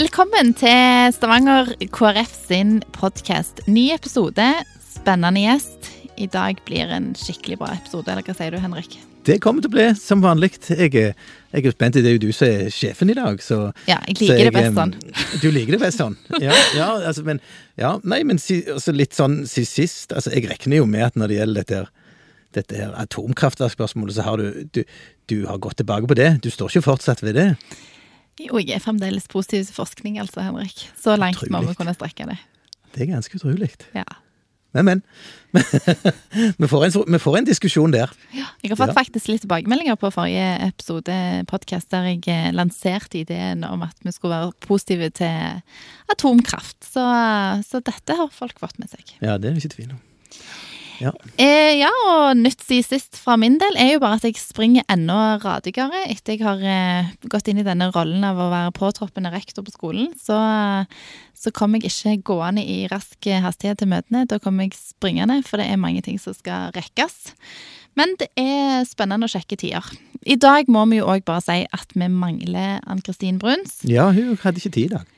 Velkommen til Stavanger KrF sin podkast. Ny episode, spennende gjest. I dag blir en skikkelig bra episode, eller hva sier du, Henrik? Det kommer til å bli som vanlig. Jeg, jeg er spent. Det er jo du som er sjefen i dag, så Ja, jeg liker det best sånn. Du liker det best sånn? Ja, ja altså, men ja, Nei, men si, altså, litt sånn sist sist altså, Jeg regner jo med at når det gjelder dette her dette her atomkraftverkspørsmålet, så har du, du Du har gått tilbake på det. Du står ikke fortsatt ved det. Jo, jeg er fremdeles positiv til forskning, altså, Henrik. Så langt må vi kunne strekke det. Det er ganske utrolig. Ja. Men, men. vi, får en, vi får en diskusjon der. Ja, Jeg har fått Ja. faktisk litt tilbakemeldinger på forrige episode podkast, der jeg eh, lanserte ideen om at vi skulle være positive til atomkraft. Så, så dette har folk fått med seg. Ja, det er det ikke tvil om. Ja. Eh, ja, og nytt siden sist fra min del er jo bare at jeg springer enda radigere etter jeg har eh, gått inn i denne rollen av å være påtroppende rektor på skolen. Så, så kommer jeg ikke gående i rask hastighet til møtene. Da kommer jeg springende, for det er mange ting som skal rekkes. Men det er spennende å sjekke tider. I dag må vi jo òg bare si at vi mangler Ann-Kristin Bruns. ja, hun hadde ikke tid i dag.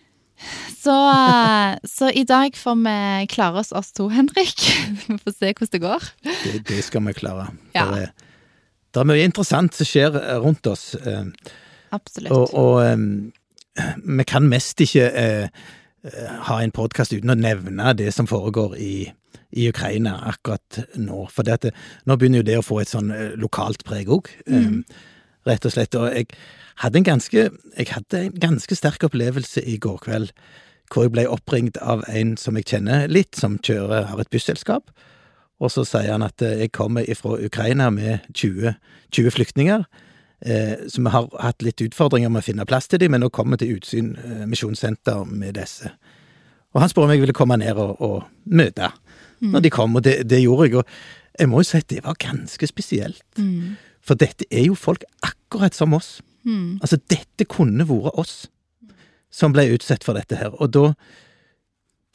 Så, eh, så i dag får vi klare oss oss to, Henrik. Vi får se hvordan det går. Det, det skal vi klare. Ja. Det, er, det er mye interessant som skjer eh, rundt oss. eh, Absolutt. Og, og vi kan mest ikke eh, ha en podkast uten å nevne det som foregår i, i Ukraina akkurat nå. For det nå begynner jo det å få et sånn lokalt preg òg, rett og slett. Og jeg hadde en ganske, jeg hadde en ganske sterk opplevelse i går kveld, hvor jeg ble oppringt av en som jeg kjenner litt, som kjører, har et busselskap. Og så sier han at eh, jeg kommer fra Ukraina med 20, 20 flyktninger. Eh, så vi har hatt litt utfordringer med å finne plass til dem, men nå kommer vi til Utsyn eh, misjonssenter med disse. Og han spurte om jeg ville komme ned og, og møte når de kom, og det, det gjorde jeg. Og jeg må jo si at det var ganske spesielt. Mm. For dette er jo folk akkurat som oss. Mm. Altså, dette kunne vært oss som ble utsatt for dette her. Og da,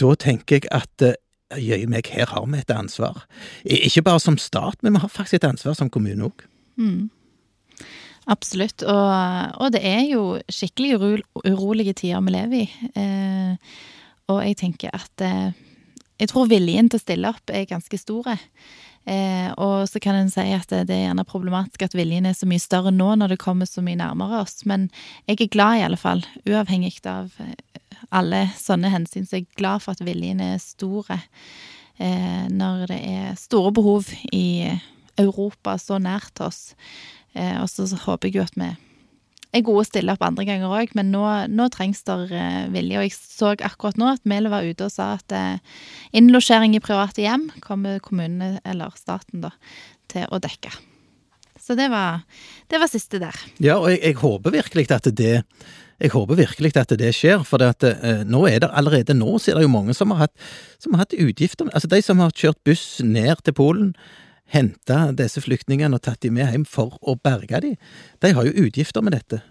da tenker jeg at eh, jøye meg, her har vi et ansvar. Ikke bare som stat, men vi har faktisk et ansvar som kommune òg. Mm. Absolutt. Og, og det er jo skikkelig uro, urolige tider vi lever i. Eh, og jeg tenker at eh, Jeg tror viljen til å stille opp er ganske store. Eh, og så kan en si at det, er gjerne problematisk at viljen er så mye større nå når det kommer så mye nærmere oss, men jeg er glad i alle fall, uavhengig av eh, alle sånne hensyn, så jeg er glad for at viljen er store. Eh, når det er store behov i Europa så nært oss. Og så håper jeg jo at vi er gode å stille opp andre ganger òg, men nå, nå trengs det eh, vilje. Og jeg så akkurat nå at Mæhle var ute og sa at eh, innlosjering i private hjem kommer kommunene, eller staten, da, til å dekke. Så det var, det var siste der. Ja, og jeg, jeg håper virkelig at det jeg håper virkelig at det skjer, for det at, eh, nå er det, allerede nå så er det jo mange som har hatt, hatt utgifter. Altså De som har kjørt buss ned til Polen, henta disse flyktningene og tatt dem med hjem for å berge dem, de har jo utgifter med dette.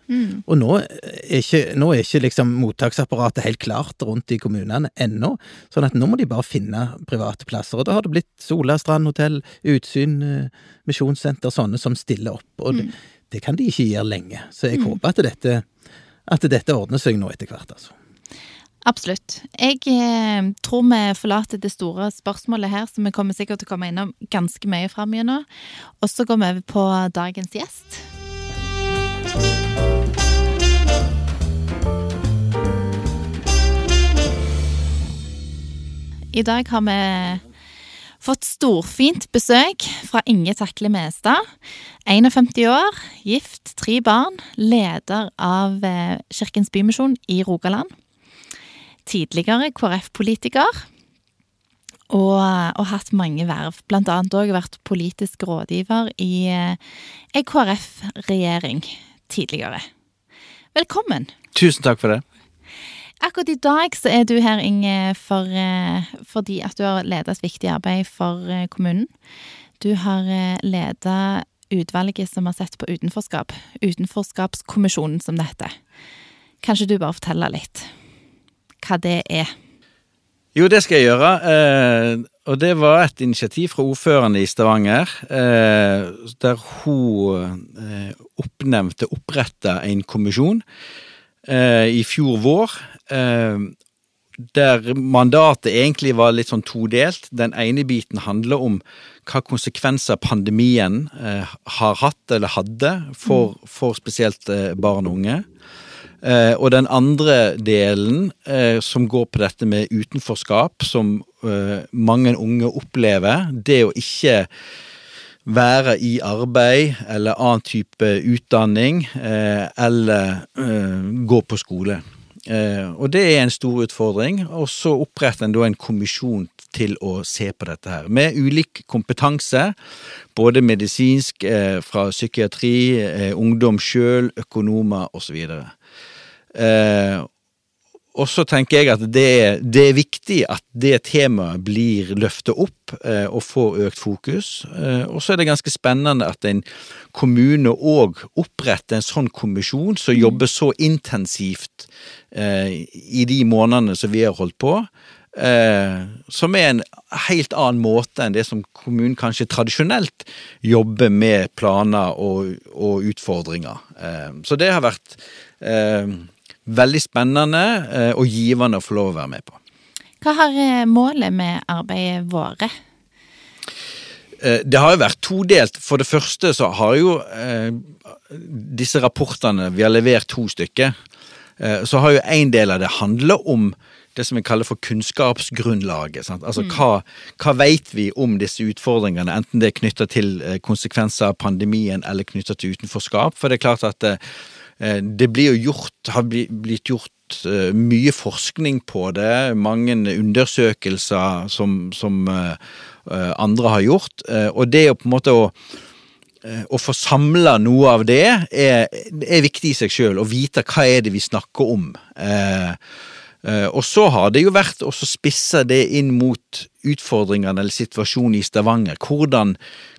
Og nå er ikke, nå er ikke liksom mottaksapparatet helt klart rundt i kommunene ennå, sånn at nå må de bare finne private plasser. Og da har det blitt Sola strandhotell, Utsyn, eh, misjonssenter, sånne som stiller opp. Og det, det kan de ikke gjøre lenge. Så jeg håper at dette, at dette ordner seg nå etter hvert, altså. Absolutt. Jeg eh, tror vi forlater det store spørsmålet her, så vi kommer sikkert til å komme innom ganske mye fram igjen nå. Og så går vi over på dagens gjest. I dag har vi fått storfint besøk fra Inge Takle Mestad. 51 år, gift, tre barn, leder av eh, Kirkens Bymisjon i Rogaland tidligere KrF-politiker. Og, og hatt mange verv, blant annet òg vært politisk rådgiver i ei en KrF-regjering tidligere. Velkommen. Tusen takk for det. Akkurat i dag så er du her, Inge, for, eh, fordi at du har ledet et viktig arbeid for eh, kommunen. Du har eh, ledet utvalget som har sett på utenforskap. Utenforskapskommisjonen, som det heter. Kanskje du bare forteller litt hva det er? Jo, det skal jeg gjøre. Eh, og det var et initiativ fra ordføreren i Stavanger, eh, der hun eh, oppnevnte, oppretta en kommisjon eh, i fjor vår, eh, der mandatet egentlig var litt sånn todelt. Den ene biten handler om hva konsekvenser pandemien eh, har hatt eller hadde for, for spesielt barn og unge. Eh, og den andre delen, eh, som går på dette med utenforskap, som eh, mange unge opplever, det å ikke være i arbeid eller annen type utdanning, eller gå på skole. Og det er en stor utfordring. Og så oppretter en da en kommisjon til å se på dette her, med ulik kompetanse. Både medisinsk, eh, fra psykiatri, eh, ungdom sjøl, økonomer osv. Eh, og så tenker jeg at det det er, viktig at det temaet blir løftet opp eh, og får økt fokus. Eh, og så er det ganske spennende at en kommune òg oppretter en sånn kommisjon som mm. jobber så intensivt eh, i de månedene som vi har holdt på. Eh, som er en helt annen måte enn det som kommunen kanskje tradisjonelt jobber med planer og, og utfordringer. Eh, så det har vært eh, veldig spennende eh, og givende å få lov å være med på. Hva har eh, målet med arbeidet vært? Eh, det har jo vært todelt. For det første så har jo disse rapportene, vi har levert to stykker, så har jo en del av det handler om det som vi kaller for kunnskapsgrunnlaget. Sant? Altså mm. hva, hva vet vi om disse utfordringene, enten det er knytta til konsekvenser av pandemien eller knytta til utenforskap. For det er klart at Eh, det blir jo gjort, har blitt gjort eh, mye forskning på det, mange undersøkelser som, som eh, andre har gjort, og det å på en måte å å få samla noe av det er, er viktig i seg sjøl, å vite hva er det vi snakker om. Eh, eh, og så har det jo vært å spisse det inn mot utfordringene eller situasjonen i Stavanger. Hvordan,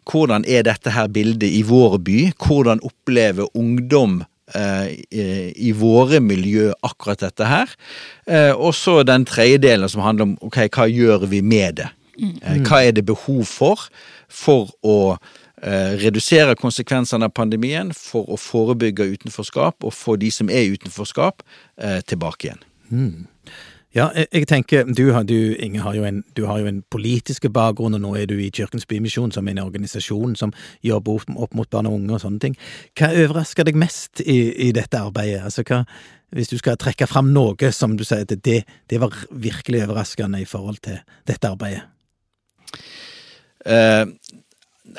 hvordan er dette her bildet i vår by? Hvordan opplever ungdom Eh, i våre miljø akkurat dette her. Eh, og så den tredje delen som handler om ok, hva gjør vi med det? Eh, hva er det behov for for å redusere konsekvensene av pandemien, for å forebygge utenforskap og få de som er i utenforskap, tilbake igjen. Mm. Ja, jeg, jeg tenker, du, du, Inge, har jo en, du har jo en politisk bakgrunn, og nå er du i Kirkens Bymisjon, som en organisasjon som jobber opp, opp, mot barn og unge og sånne ting. Hva overrasker deg mest i, i dette arbeidet? Altså, hva, hvis du skal trekke fram noe som du sier at det, det var virkelig overraskende i forhold til dette arbeidet? Uh,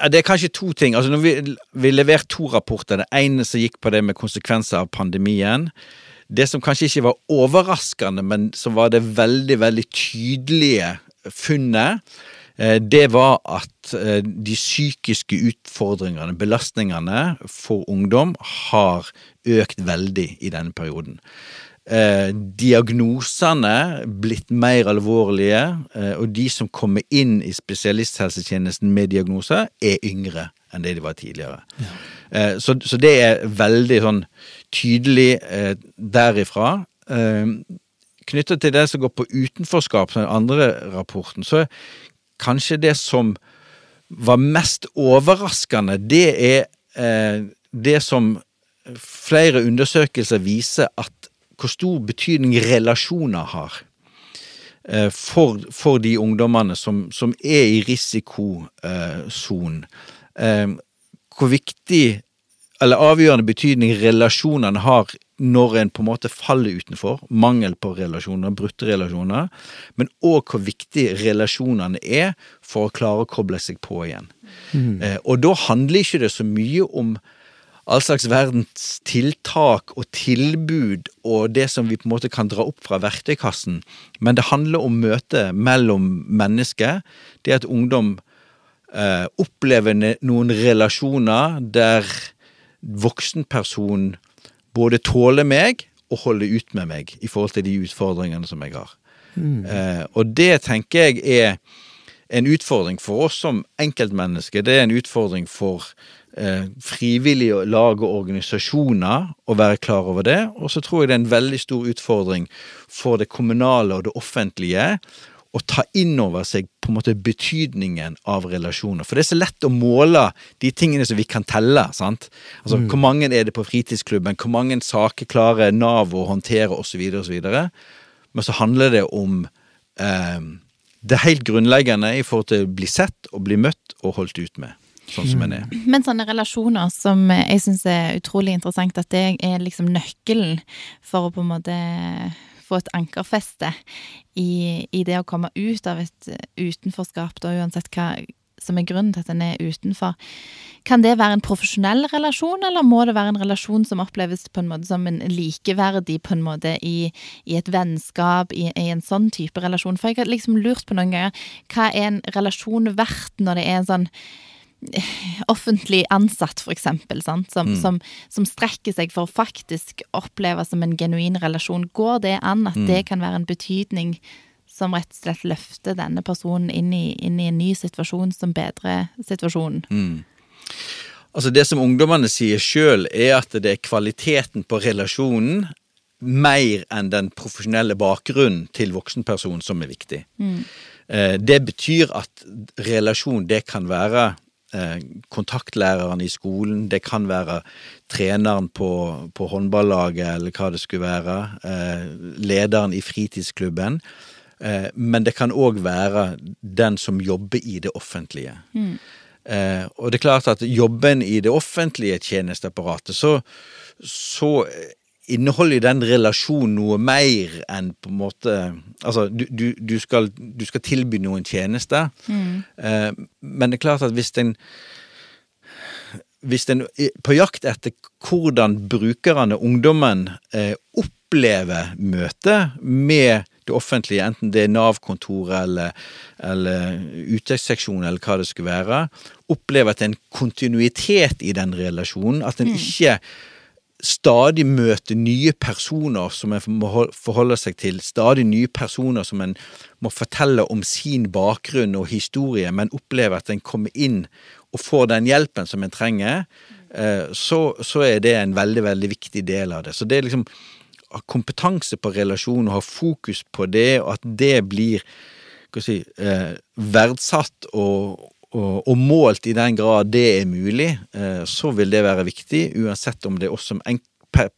det er kanskje to ting. Altså, vi, vi leverte to rapporter. Det ene som gikk på det med konsekvenser av pandemien. Det som kanskje ikke var overraskende, men som var det veldig, veldig tydelige funnet, eh, det var at eh, de psykiske utfordringene, belastningene for ungdom, har økt veldig i denne perioden. Eh, diagnosene blitt mer alvorlige, og de som kommer inn i spesialisthelsetjenesten med diagnoser, er yngre enn det de var tidligere. Ja. Så, så, det er veldig sånn tydelig eh, derifra. Eh, Knyttet til det som går på utenforskap, den andre rapporten, så er kanskje det som var mest overraskende, det er eh, det som flere undersøkelser viser at hvor stor betydning relasjoner har. Eh, for, for, de ungdommene som, som er i risikosonen. Hvor viktig eller avgjørende betydning relasjonene har når en på en måte faller utenfor, mangel på relasjoner, brutte relasjoner, men òg hvor viktig relasjonene er for å klare å koble seg på igjen. Mm. Eh, og da handler ikke det så mye om all slags verdens tiltak og tilbud og det som vi på en måte kan dra opp fra verktøykassen, men det handler om møtet mellom mennesker. Det at ungdom eh, opplever noen relasjoner der voksenperson både tåler meg og holder ut med meg i forhold til de utfordringene som jeg har. Mm. Eh, og det tenker jeg er en utfordring for oss som enkeltmennesker. Det er en utfordring for eh, frivillige lag og organisasjoner å være klar over det. Og så tror jeg det er en veldig stor utfordring for det kommunale og det offentlige å ta inn over seg på en måte betydningen av relasjoner. For det er så lett å måle de tingene som vi kan telle. sant? Altså, Mm. Hvor mange er det på fritidsklubben? Hvor mange saker klarer Nav å håndtere, osv., osv. Men så handler det om eh, det helt grunnleggende i forhold til å bli sett og bli møtt og holdt ut med, sånn som en er. Men sånne relasjoner som jeg syns er utrolig interessant, at det er liksom nøkkelen for å på en måte få et ankerfeste i, i det å komme ut av et utenforskap, da uansett hva som er grunnen til at en er utenfor. Kan det være en profesjonell relasjon, eller må det være en relasjon som oppleves på en måte som en likeverdig på en måte i, i et vennskap, i, i en sånn type relasjon? For jeg har liksom lurt på noen ganger, hva er en relasjon verdt når det er en sånn offentlig ansatt, for eksempel? Som, som, som strekker seg for å faktisk oppleve som en genuin relasjon. Går det an at det kan være en betydning som rett og slett løfter denne personen inn i, inn i en ny situasjon som bedrer situasjonen? Altså Det som ungdommene sier sjøl, er at det er kvaliteten på relasjonen mer enn den profesjonelle bakgrunnen til voksenpersonen som er viktig. Eh, Det betyr at relasjon, det kan være kontaktlæreren i skolen, det kan være treneren på, på håndballaget eller hva det skulle være, eh, lederen i fritidsklubben. Eh, Men det kan òg være den som jobber i det offentlige. Mm. og det er klart at jobben i det offentlige tjenesteapparatet, så, så inneholder den relasjonen noe mer enn på en måte Altså, du, du, du, skal, du skal tilby noen tjenester, eh, men det er klart at hvis en hvis en er på jakt etter hvordan brukerne, ungdommen, eh, opplever møtet med det offentlige, enten det er Nav-kontoret eller, eller uttektsseksjonen eller hva det skulle være, opplever at det er en kontinuitet i den relasjonen, at en ikke stadig møter nye personer som en må forholde seg til, stadig nye personer som en må fortelle om sin bakgrunn og historie, men opplever at en kommer inn og får den hjelpen som en trenger, eh, så, så er det en veldig, veldig viktig del av det. Så det er liksom kompetanse på relasjon og ha fokus på det, og at det blir hva si, eh, verdsatt og, og, og målt i den grad det er mulig, eh, så vil det være viktig, uansett om det er oss som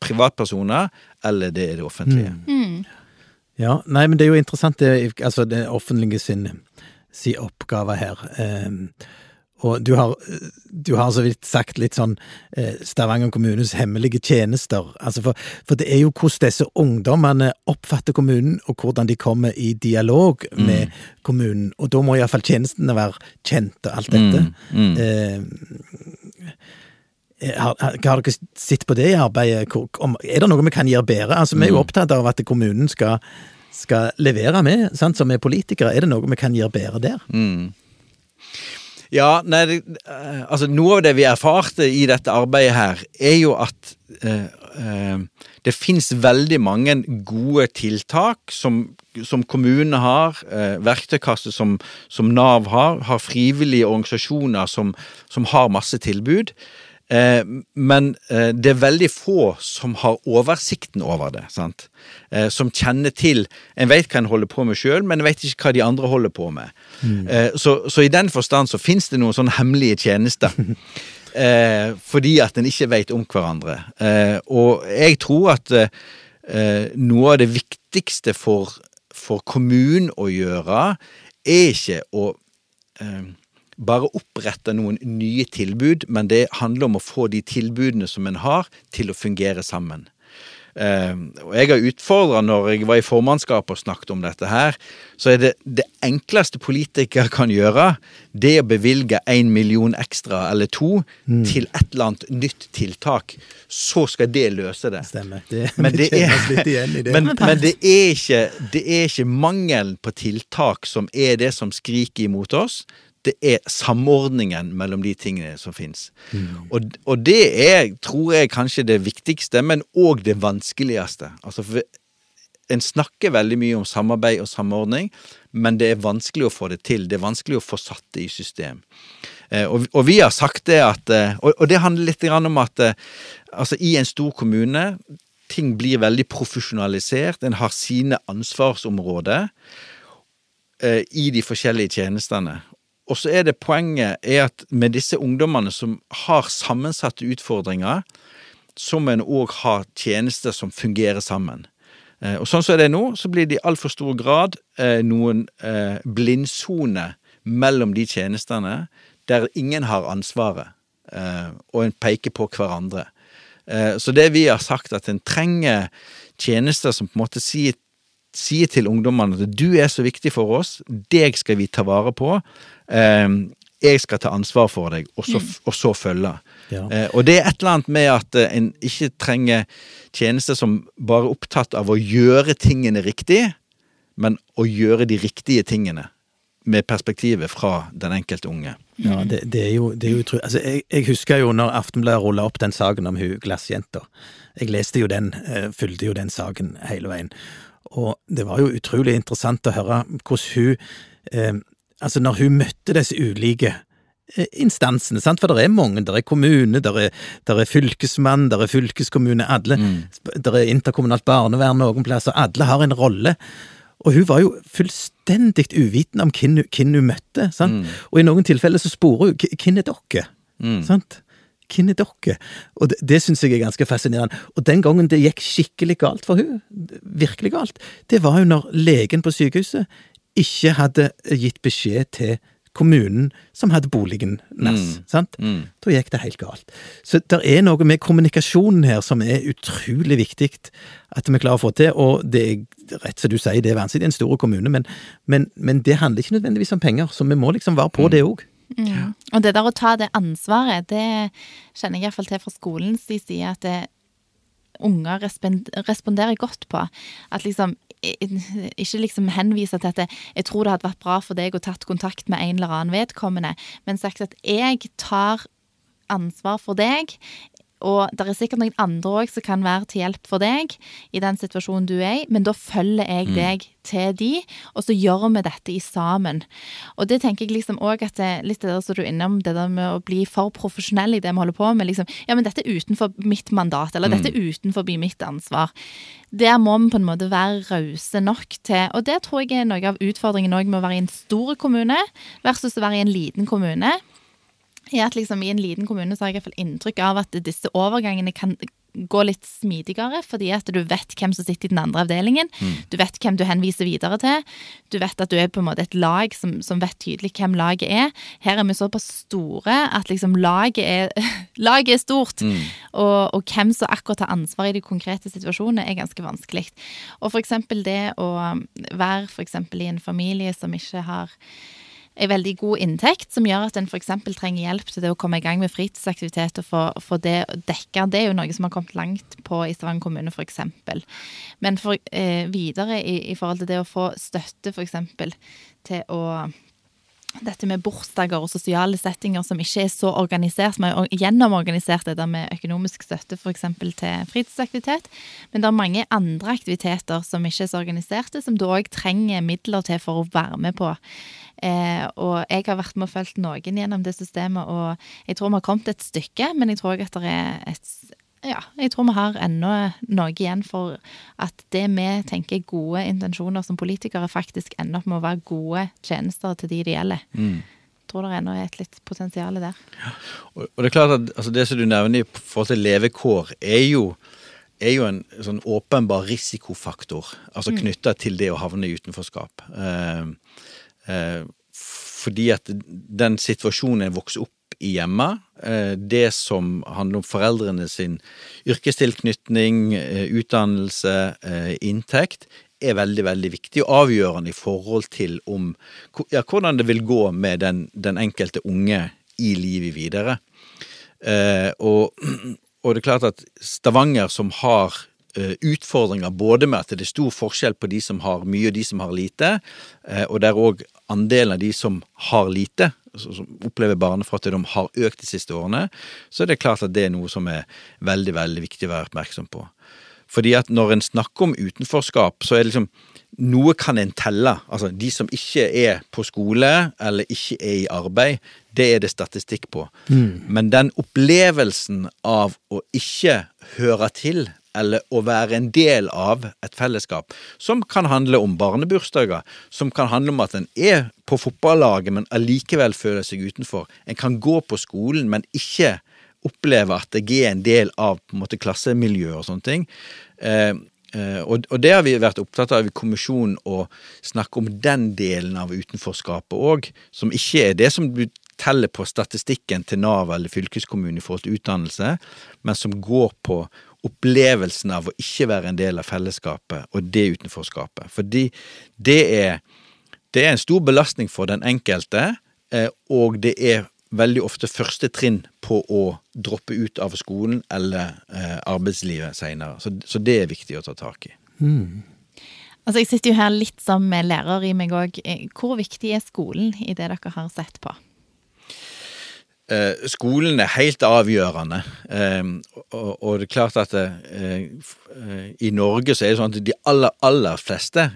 privatpersoner eller det er det offentlige. Ja, nei, men det er jo interessant, det, altså det offentlige sin, sin oppgave her. Ehm, og du har, du har så vidt sagt litt sånn eh, Stavanger kommunes hemmelige tjenester. Altså for, for det er jo hvordan disse ungdommene oppfatter kommunen, og hvordan de kommer i dialog med kommunen. Og da må iallfall tjenestene være kjent og alt dette. Ehm, har, har har dere sett på det i arbeidet? Er det noe vi kan gjøre bedre? Altså, Vi er jo opptatt av at kommunen skal, skal levere med, sant, som er politikere. Er det noe vi kan gjøre bedre der? Ja, nei, det, eh, altså noe av det vi erfarte i dette arbeidet her, er jo at eh, eh, det finnes veldig mange gode tiltak som, som kommunene har, eh, verktøykasse som, som Nav har, har frivillige organisasjoner som, som har masse tilbud. Eh, men eh, det er veldig få som har oversikten over det. sant? Eh, som kjenner til En vet hva en holder på med sjøl, men en vet ikke hva de andre holder på med. Eh, så, så i den forstand så fins det noen sånne hemmelige tjenester. eh, fordi at en ikke vet om hverandre. Eh, og jeg tror at noe av det viktigste for, for kommunen å gjøre, er ikke å bare opprette noen nye tilbud, men det handler om å få de tilbudene som en har, til å fungere sammen. Eh, og jeg har utfordra når jeg var i formannskapet og snakket om dette her, så er det det enkleste politikere kan gjøre, det er å bevilge én million ekstra eller to til et eller annet nytt tiltak. Så skal det løse det. Stemmer. Det, Men det, er, det. men, men det, er ikke, det er ikke mangelen på tiltak som er det som skriker imot oss. Det er samordningen mellom de tingene som fins. Og, og det er, tror jeg, kanskje det viktigste, men òg det vanskeligste. Altså, for en snakker veldig mye om samarbeid og samordning, men det er vanskelig å få det til. Det er vanskelig å få satt det i system. Eh, og, og vi har sagt det at eh, Og, og det handler litt om at eh, altså i en stor kommune ting blir veldig profesjonalisert. En har sine ansvarsområder. eh, i de forskjellige tjenestene. Og så er det poenget er at med disse ungdommene som har sammensatte utfordringer, så må en òg ha tjenester som fungerer sammen. Eh, og sånn som det er nå, så blir det i altfor stor grad eh, noen eh, blindsone mellom de tjenestene der ingen har ansvaret, og en peker på hverandre. Så det vi har sagt, at en trenger tjenester som på en måte sier, sier til ungdommene at du er så viktig for oss, deg skal vi ta vare på. Eh, jeg skal ta ansvar for deg, og så, og så følge. Ja. Eh, og det er et eller annet med at eh, en ikke trenger tjenester som bare er opptatt av å gjøre tingene riktig, men å gjøre de riktige tingene. Med perspektivet fra den enkelte unge. Ja, det, det er jo, det er jo utrolig. Altså, jeg, jeg husker jo når Aftenbladet rulla opp den saken om hun glassjenta. Jeg leste jo den, eh, fulgte jo den saken hele veien. Og det var jo utrolig interessant å høre hvordan hun eh, Altså, når hun møtte disse ulike eh, instansene, sant? for det er mange. Det er kommune, det er, er fylkesmann, det er fylkeskommune, alle. Det er interkommunalt barnevern noen plasser. Alle har en rolle. Og hun var jo fullstendig uvitende om hvem, hun- møtte. sant? Og i noen tilfeller så sporer hun hvem er dere? Sant? Hvem er dere? Og det, det syns jeg er ganske fascinerende. Og den gangen det gikk skikkelig galt for hun, virkelig galt, det var jo når legen på sykehuset ikke hadde gitt beskjed til kommunen som hadde boligen NAS. sant? Da gikk det helt galt. Så det er noe med kommunikasjonen her som er utrolig viktig at vi klarer å få til. Og det er rett som du sier, det er vanskelig, er en stor kommune, men, men, men det handler ikke nødvendigvis om penger, så vi må liksom være på det òg. Mm. Og det der å ta det ansvaret, det kjenner jeg iallfall til fra skolens side, at det, unger responderer godt på. At liksom ikke liksom henvise til at det, jeg tror det hadde vært bra for deg å tatt kontakt med en eller annen vedkommende, men sagt at jeg tar ansvar for deg. Og det er sikkert noen andre òg som kan være til hjelp for deg i den situasjonen du er i, men da følger jeg deg til de, og så gjør vi dette i sammen. Og det tenker jeg liksom òg at det, litt det der som du er innom, det der med å bli for profesjonell i det vi holder på med. liksom, Ja, men dette er utenfor mitt mandat, eller dette er utenfor mitt ansvar. Der må vi på en måte være rause nok til Og det tror jeg er noe av utfordringen òg med å være i en stor kommune versus å være i en liten kommune er at liksom i en liten kommune så har jeg i hvert fall inntrykk av at disse overgangene kan gå litt smidigere, fordi at du vet hvem som sitter i den andre avdelingen. Du vet hvem du henviser videre til. Du vet at du er på en måte et lag som, som vet tydelig hvem laget er. Her er vi såpass store at liksom laget er, laget er stort. Og, og hvem som akkurat har ansvar i de konkrete situasjonene, er ganske vanskelig. Og for eksempel det å være for eksempel i en familie som ikke har en veldig god inntekt, som gjør at en f.eks. trenger hjelp til det å komme i gang med fritidsaktivitet og få, få det dekka. Det er jo noe som har kommet langt på i Stavanger kommune, f.eks. Men for, eh, videre i, i forhold til det å få støtte, f.eks. til å dette med bursdager og sosiale settinger som ikke er så organisert, som er gjennomorganisert det med økonomisk støtte f.eks. til fritidsaktivitet. Men det er mange andre aktiviteter som ikke er så organiserte, som du òg trenger midler til for å være med på. Eh, og jeg har vært med og fulgt noen gjennom det systemet, og jeg tror vi har kommet et stykke, men jeg tror òg at det er et ja, jeg tror vi har ennå noe igjen for at det vi tenker er gode intensjoner som politikere, faktisk ender opp med å være gode tjenester til de det gjelder. Jeg tror det ennå er et litt potensial der. Og, og det er klart at altså det som du nevner i forhold til levekår, er jo, er jo en sånn åpenbar risikofaktor. Altså knytta til det å havne i utenforskap. Eh, eh, fordi at den situasjonen en vokser opp i hjemme, eh, det som handler om foreldrene sin yrkestilknytning, eh, utdannelse, eh, inntekt, er veldig, veldig viktig og avgjørende i forhold til om ja, hvordan det vil gå med den, den enkelte unge i livet videre. Og, og det er klart at Stavanger, som har utfordringer både med at det er stor forskjell på de som har mye og de som har lite, eh, og der òg andelen av de som har lite, altså som opplever barnefattigdom, har økt de siste årene, så er det klart at det er noe som er veldig, veldig viktig å være oppmerksom på. Fordi at når en snakker om utenforskap, så er det liksom Noe kan en telle. Altså de som ikke er på skole eller ikke er i arbeid, det er det statistikk på. Men den opplevelsen av å ikke høre til eller å være en del av et fellesskap, som kan handle om barnebursdager, som kan handle om at en er på fotballaget, men allikevel føler seg utenfor. En kan gå på skolen, men ikke oppleve at jeg er en del av på en måte klassemiljøet og sånne ting. Eh, eh, og, og, det har vi vært opptatt av i kommisjonen, å snakke om den delen av utenforskapet òg, som ikke er det som du teller på statistikken til Nav eller fylkeskommunen i forhold til utdannelse, men som går på opplevelsen av å ikke være en del av fellesskapet og det utenforskapet. Fordi det er, det er en stor belastning for den enkelte, eh, og det er veldig ofte første trinn på å droppe ut av skolen eller eh, arbeidslivet seinere. Så, så, det er viktig å ta tak i. Mm. Altså, Jeg sitter jo her litt som lærer i meg òg. Eh, hvor viktig er skolen i det dere har sett på? Eh, skolen er helt avgjørende. Eh, og, det er klart at eh, i Norge så er det sånn at de aller, aller fleste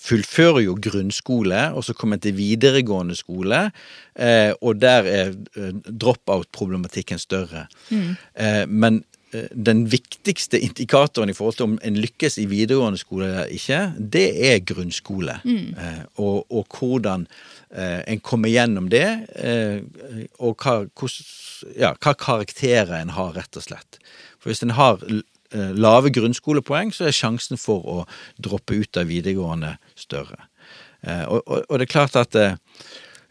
fullfører jo grunnskole, og så kommer en til videregående skole, og der er drop-out-problematikken større. Mm. Men den viktigste indikatoren i forhold til om en lykkes i videregående skole eller ikke, det er grunnskole. Mm. Og, og, hvordan Eh, en kommer gjennom det, eh, og hva, ja, hva karakterer en har, rett og slett. For hvis en har eh, lave grunnskolepoeng, så er sjansen for å droppe ut av videregående større. Og, og, og det er klart at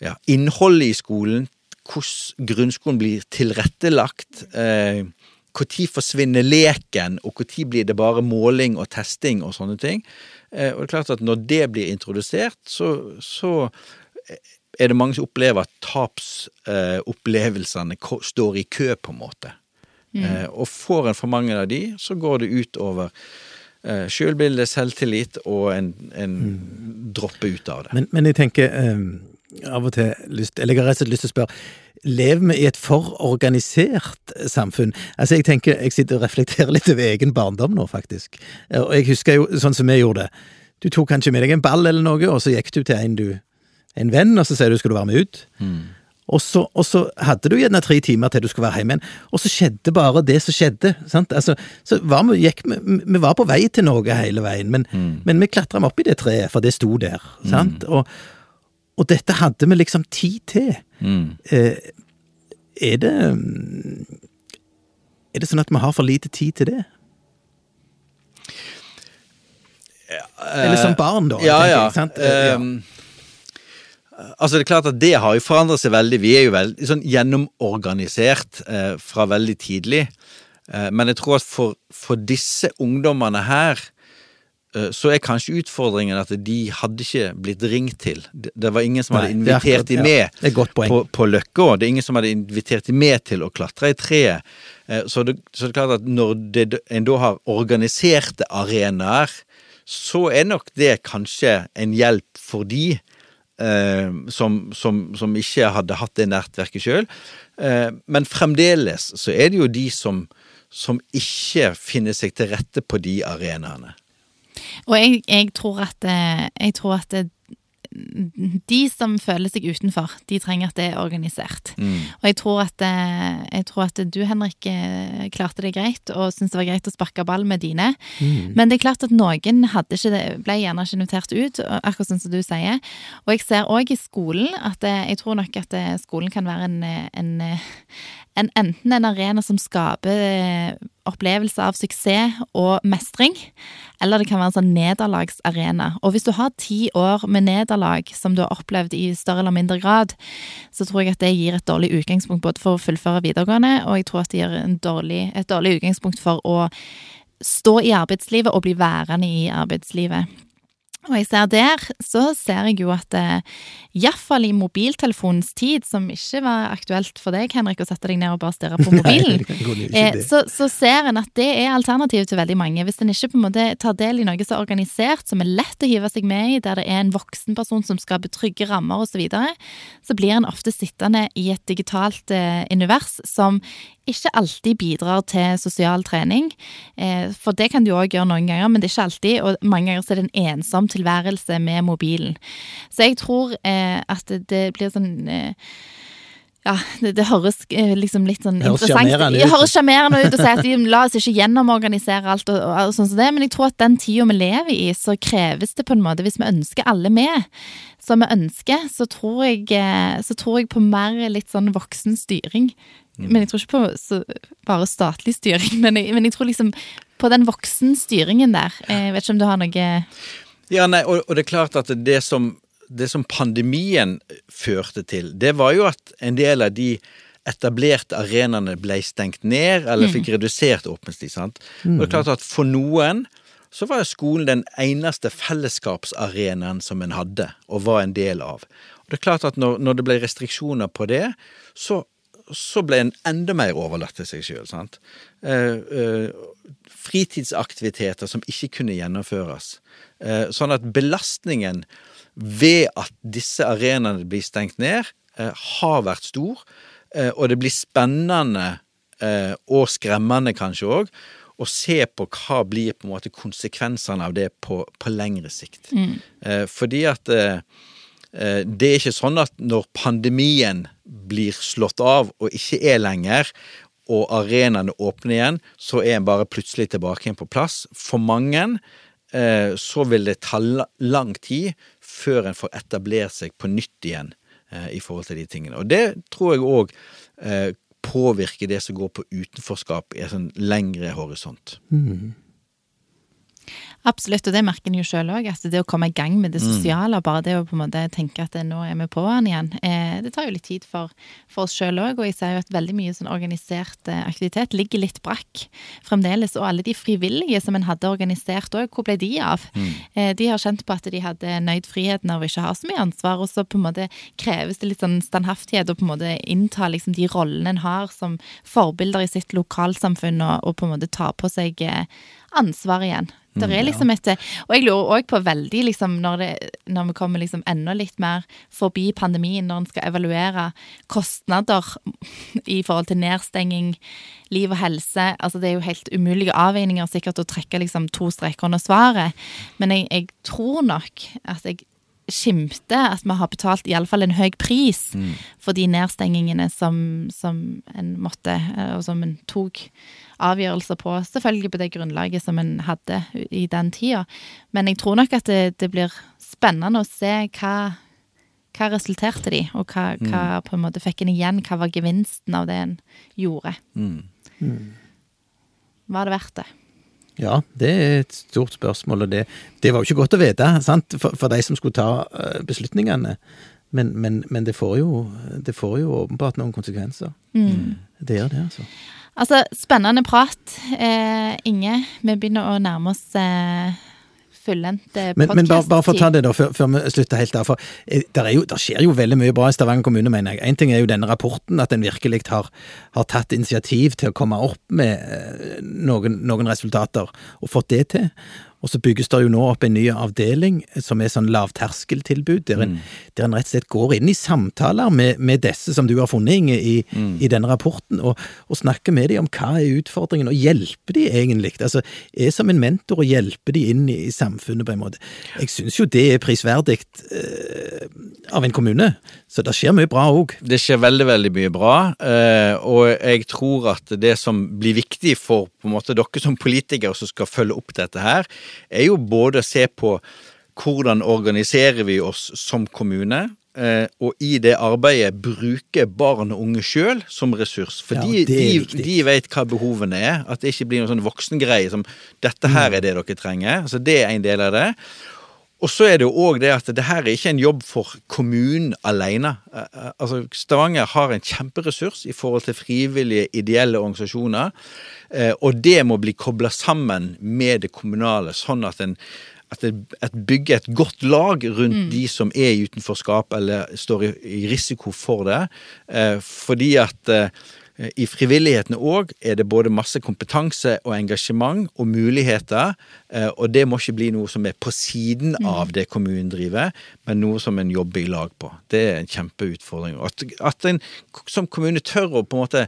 ja, innholdet i skolen, hvordan grunnskolen blir tilrettelagt, når forsvinner leken, og når blir det bare måling og testing og sånne ting. Og det er klart at når det blir introdusert, så, så er det mange som opplever at tapsopplevelsene eh, står i kø, på en måte. Mm. Eh, og får en for mange av de, så går det ut over eh, sjølbilde, selvtillit, og en, en mm. dropper ut av det. Men, men jeg tenker eh, av og til lyst, Eller jeg har rett og slett lyst til å spørre Lever vi i et for organisert samfunn? Altså, jeg tenker, jeg sitter og reflekterer litt over egen barndom nå, faktisk. Og jeg husker jo sånn som vi gjorde det. Du tok kanskje med deg en ball eller noe, og så gikk du til en du en venn, og så sier du skal du være med ut. Mm. Og, så, og, så, hadde du gjerne tre timer til du skulle være hjemme igjen, og så skjedde bare det som skjedde. sant? Altså, så var vi, gikk, vi, vi, var på vei til noe hele veien, men, mm. men vi klatra opp i det treet, for det sto der. sant? Mm. Og, og, dette hadde vi liksom tid til. Mm. Eh, er det Er det sånn at vi har for lite tid til det? Eller som barn, da. Ja, ja. Jeg, sant? ja. Um, Altså Det er klart at det har jo forandret seg veldig. Vi er jo veldig sånn gjennomorganisert eh, fra veldig tidlig. Eh, men jeg tror at for, for disse ungdommene her eh, så er kanskje utfordringen at de hadde ikke blitt ringt til. Det, det var ingen som hadde invitert dem med ja, på, på Løkka. Det er ingen som hadde invitert dem med til å klatre i treet. Eh, så det, så det er klart at når det, en da har organiserte arenaer, så er nok det kanskje en hjelp for de som, som, som, ikke hadde hatt det nettverket sjøl. Eh, men fremdeles så er det jo de som, som ikke finner seg til rette på de arenaene. Og jeg, jeg, tror at, eh, jeg tror at de som føler seg utenfor, de trenger at det er organisert. Mm. Og jeg tror, at, eh, jeg tror, at, du, Henrik, eh, klarte det greit, og syntes det var greit å sparke ball med dine. Mm. Men det er klart at noen det, ble gjerne ikke invitert ut, akkurat sånn som du sier. Og jeg ser òg i skolen at eh, jeg tror nok at skolen kan være en, en, en enten en arena som skaper opplevelse av suksess og mestring, eller det kan være en sånn nederlagsarena. Og hvis du har ti år med nederlag som du har opplevd i større eller mindre grad, så tror jeg at det gir et dårlig utgangspunkt både for å fullføre videregående, og jeg tror at det gir dårlig, et dårlig utgangspunkt for å stå i arbeidslivet og bli værende i arbeidslivet. Og jeg ser der, så ser jeg jo at eh, iallfall i mobiltelefonens tid, som ikke var aktuelt for deg, Henrik, å sette deg ned og bare stirre på mobilen, Nei, eh, så, så, ser en at det er alternativet til veldig mange. Hvis en ikke på en måte tar del i noe som er organisert, som er lett å hive seg med i, der det er en voksen person som skaper trygge rammer osv., så, videre, så blir en ofte sittende i et digitalt eh, univers som ikke alltid bidrar til sosial trening. Eh, for det kan du òg gjøre noen ganger, men det er ikke alltid. Og mange ganger er det en ensom tilværelse med mobilen. Så jeg tror eh, at det blir sånn eh, ja, det, det høres liksom litt sånn Høres interessant Det høres sjarmerende ut å si at vi, la oss ikke gjennomorganisere alt, og, og sånn som det, men jeg tror at den tida vi lever i, så kreves det på en måte, hvis vi ønsker alle med, som vi ønsker, så tror jeg, så tror jeg på mer litt sånn voksen styring. Men jeg tror ikke på så, bare statlig styring, men jeg, men jeg tror liksom på den voksen styringen der. Jeg vet ikke om du har noe Ja, nei, og, og det er klart at det som, det som pandemien førte til, det var jo at en del av de etablerte arenaene ble stengt ned, eller fikk redusert åpningstid. sant? Og det er klart at for noen så var skolen den eneste fellesskapsarenaen som en hadde, og var en del av. Og det er klart at når, når det ble restriksjoner på det, så, så ble en enda mer overlatt til seg sjøl. Eh, eh, fritidsaktiviteter som ikke kunne gjennomføres. Eh, sånn at belastningen ved at disse arenaene blir stengt ned, eh, har vært stor. Eh, og det blir spennende eh, og skremmende kanskje òg å se på hva blir på en måte konsekvensene av det på, på lengre sikt. Eh, fordi at eh, det er ikke sånn at når pandemien blir slått av og ikke er lenger, og arenaene åpner igjen, så er en bare plutselig tilbake igjen på plass. For mange eh, så vil det ta lang tid før en får etablert seg på nytt igjen eh, i forhold til de tingene. Og det tror jeg òg eh, påvirker det som går på utenforskap i en sånn lengre horisont. Absolutt, og det merker en jo sjøl òg. At det å komme i gang med det sosiale, bare det å på en måte tenke at nå er vi på den igjen, eh, det tar jo litt tid for, for oss sjøl òg. Og jeg ser jo at veldig mye sånn organisert eh, aktivitet ligger litt brakk fremdeles. Og alle de frivillige som en hadde organisert òg, hvor ble de av? Eh, de har kjent på at de hadde nøyd friheten av å ikke ha så mye ansvar, og så på en måte kreves det litt sånn standhaftighet og på en måte innta liksom de rollene en har som forbilder i sitt lokalsamfunn, og, og på en måte ta på seg eh, ansvar igjen. Det er liksom et Og jeg lurer òg på veldig, liksom, når, det, når vi kommer liksom enda litt mer forbi pandemien, når en skal evaluere kostnader i forhold til nedstenging, liv og helse. Altså, det er jo helt umulige avveininger sikkert å trekke liksom to streker under svaret, men jeg, jeg tror nok at jeg skimter at vi har betalt iallfall en høy pris for de nedstengingene som, som en måtte, eh, og som en tok avgjørelser på. Selvfølgelig på det grunnlaget som en hadde i den tida. Men jeg tror nok at det, det blir spennende å se hva hva resulterte de, og hva, hva på en måte fikk en igjen? Hva var gevinsten av det en gjorde? Var det verdt det? Ja, det er et stort spørsmål, og det, det var jo ikke godt å vite sant? For, for de som skulle ta eh, beslutningene. Men, men, men det, får jo, det får jo åpenbart noen konsekvenser. Det gjør det, altså. Altså, spennende prat. Eh, Inge, vi begynner å nærme oss eh, fullendt podkast. Men, bare, bare for å ta det, da, før, før vi slutter helt der. For det der, jo, der skjer jo veldig mye bra i Stavanger kommune, mener jeg. En ting er jo denne rapporten, at en virkelig har, har tatt initiativ til å komme opp med eh, noen, noen resultater, og fått det til. Og så bygges det jo nå opp en ny avdeling som er sånn lavterskeltilbud, der en, der en rett og slett går inn i samtaler med, med disse som du har funnet, Inge, i, i denne rapporten, og, og snakker med dem om hva er utfordringen, og hjelper de egentlig. Altså, er som en mentor og hjelper de inn i, i samfunnet på en måte. Jeg syns jo det er prisverdig eh, av en kommune, så det skjer mye bra òg. Det skjer veldig, veldig mye bra, eh, og jeg tror at det som blir viktig for på en måte dere som politikere som skal følge opp dette her, er jo både å se på hvordan organiserer vi oss som kommune, eh, og i det arbeidet bruke barn og unge sjøl som ressurs. For Ja, de, de, vet hva behovene er. At det ikke blir noen sånn voksengreie som 'dette her er det dere trenger'. Så Det er en del av det. Og så er det jo òg det at det her er ikke en jobb for kommunen alene. Eh, eh, Altså, Stavanger har en kjemperessurs i forhold til frivillige, ideelle organisasjoner. eh, Og det må bli kobla sammen med det kommunale, sånn at en at det bygger et godt lag rundt de som er i utenforskap eller står i, risiko for det. Fordi at i frivilligheten òg er det både masse kompetanse og engasjement og muligheter, eh, og det må ikke bli noe som er på siden av det kommunen driver, men noe som en jobber i lag på. Det er en kjempeutfordring. At, at en som kommune tør å på en måte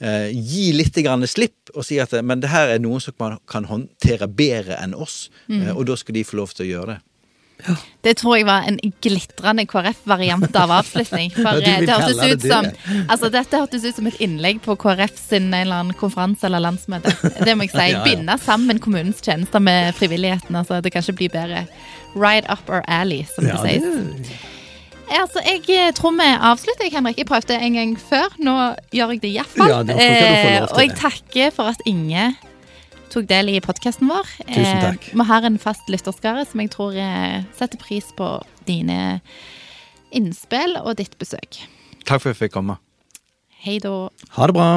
eh, gi litt grann slipp og si at eh, men det her er noen som man kan håndtere bedre enn oss, eh, og da skal de få lov til å gjøre det. Det tror jeg var en glitrende KrF-variant av avslutning. For Ja, eh, det hørtes kalle det ut som det. Altså, dette hørtes ut som et innlegg på KrF sin konferanse eller landsmøte. Det må jeg si. Ja, ja. Binde sammen kommunens tjenester med frivilligheten. Altså, det kan ikke bli bedre. Right up our alley, som Ja, det sies. det, Altså, jeg eh, tror vi avslutter, Henrik. Jeg prøvde en gang før. Nå gjør jeg det iallfall. Ja, lov til og jeg takker for at Inge tok del i podkasten vår. Tusen takk. Eh, vi har en fast lytterskare som jeg tror eh, setter pris på dine innspill og ditt besøk. Takk for at jeg fikk komme. Hei da. ha det bra.